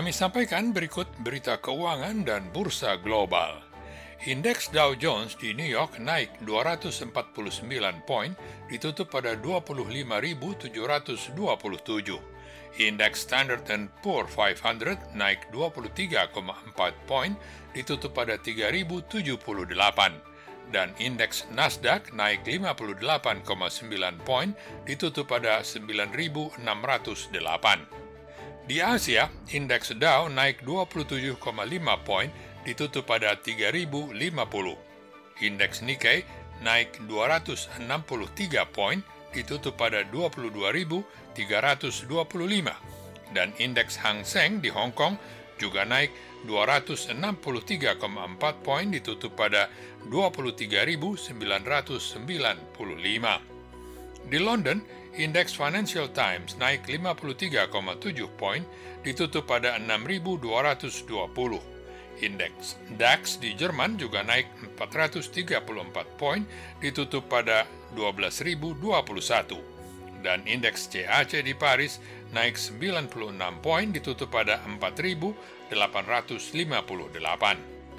Kami sampaikan berikut berita keuangan dan bursa global. Indeks Dow Jones di New York naik 249 poin, ditutup pada 25.727. Indeks Standard Poor 500 naik 23,4 poin, ditutup pada 3.078. Dan indeks Nasdaq naik 58,9 poin, ditutup pada 9.608. Di Asia, indeks Dow naik 27,5 poin, ditutup pada 3050. Indeks Nikkei naik 263 poin, ditutup pada 22.325. Dan indeks Hang Seng di Hong Kong juga naik 263,4 poin ditutup pada 23.995. Di London, indeks Financial Times naik 53,7 poin, ditutup pada 6.220. Indeks DAX di Jerman juga naik 434 poin, ditutup pada 12.021. Dan indeks CAC di Paris naik 96 poin, ditutup pada 4.858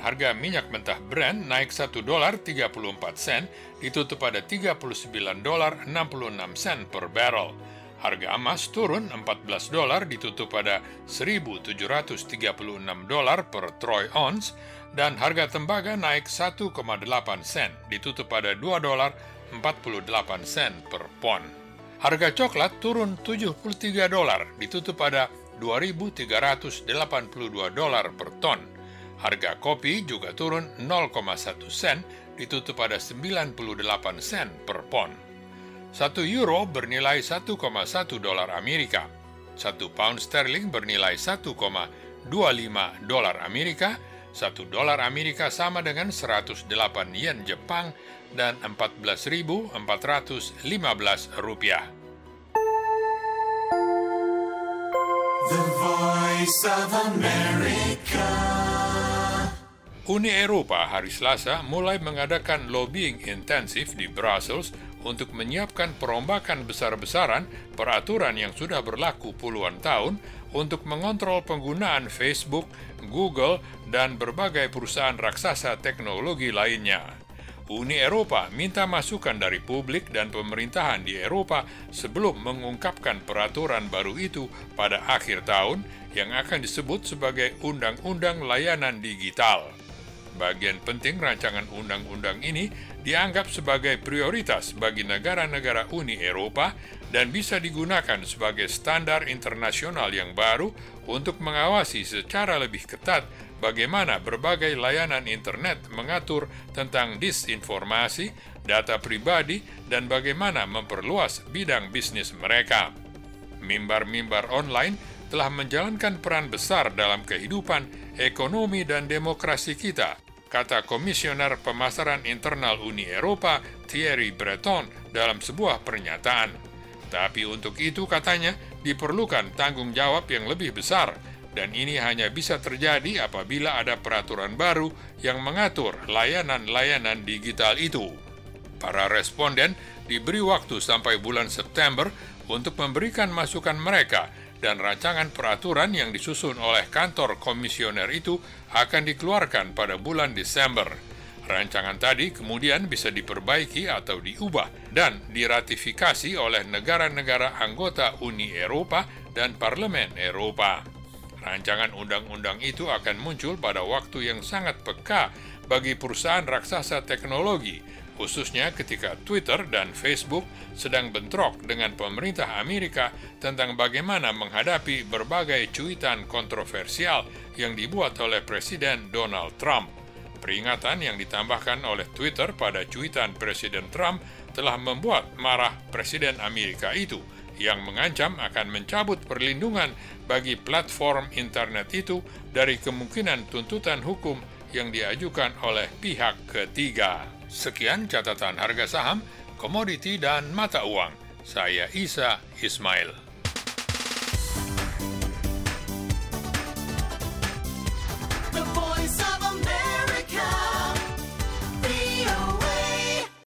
harga minyak mentah Brent naik 1 dolar 34 sen, ditutup pada 39 dolar 66 sen per barrel. Harga emas turun 14 dolar ditutup pada 1.736 dolar per troy ounce dan harga tembaga naik 1,8 sen ditutup pada 2 dolar 48 sen per pon. Harga coklat turun 73 dolar ditutup pada 2.382 dolar per ton. Harga kopi juga turun 0,1 sen, ditutup pada 98 sen per pon. Satu euro bernilai 1,1 dolar Amerika. Satu pound sterling bernilai 1,25 dolar Amerika. Satu dolar Amerika sama dengan 108 yen Jepang dan 14.415 rupiah. The Voice of America. Uni Eropa hari Selasa mulai mengadakan lobbying intensif di Brussels untuk menyiapkan perombakan besar-besaran peraturan yang sudah berlaku puluhan tahun untuk mengontrol penggunaan Facebook, Google, dan berbagai perusahaan raksasa teknologi lainnya. Uni Eropa minta masukan dari publik dan pemerintahan di Eropa sebelum mengungkapkan peraturan baru itu pada akhir tahun yang akan disebut sebagai Undang-Undang Layanan Digital. Bagian penting rancangan undang-undang ini dianggap sebagai prioritas bagi negara-negara Uni Eropa dan bisa digunakan sebagai standar internasional yang baru untuk mengawasi secara lebih ketat bagaimana berbagai layanan internet mengatur tentang disinformasi, data pribadi, dan bagaimana memperluas bidang bisnis mereka. Mimbar-mimbar online telah menjalankan peran besar dalam kehidupan, ekonomi, dan demokrasi kita, kata Komisioner Pemasaran Internal Uni Eropa Thierry Breton dalam sebuah pernyataan. Tapi untuk itu katanya diperlukan tanggung jawab yang lebih besar dan ini hanya bisa terjadi apabila ada peraturan baru yang mengatur layanan-layanan digital itu. Para responden diberi waktu sampai bulan September untuk memberikan masukan mereka dan rancangan peraturan yang disusun oleh kantor komisioner itu akan dikeluarkan pada bulan Desember. Rancangan tadi kemudian bisa diperbaiki atau diubah dan diratifikasi oleh negara-negara anggota Uni Eropa dan Parlemen Eropa. Rancangan undang-undang itu akan muncul pada waktu yang sangat peka bagi perusahaan raksasa teknologi khususnya ketika Twitter dan Facebook sedang bentrok dengan pemerintah Amerika tentang bagaimana menghadapi berbagai cuitan kontroversial yang dibuat oleh Presiden Donald Trump. Peringatan yang ditambahkan oleh Twitter pada cuitan Presiden Trump telah membuat marah Presiden Amerika itu yang mengancam akan mencabut perlindungan bagi platform internet itu dari kemungkinan tuntutan hukum yang diajukan oleh pihak ketiga. Sekian catatan harga saham, komoditi, dan mata uang. Saya Isa Ismail.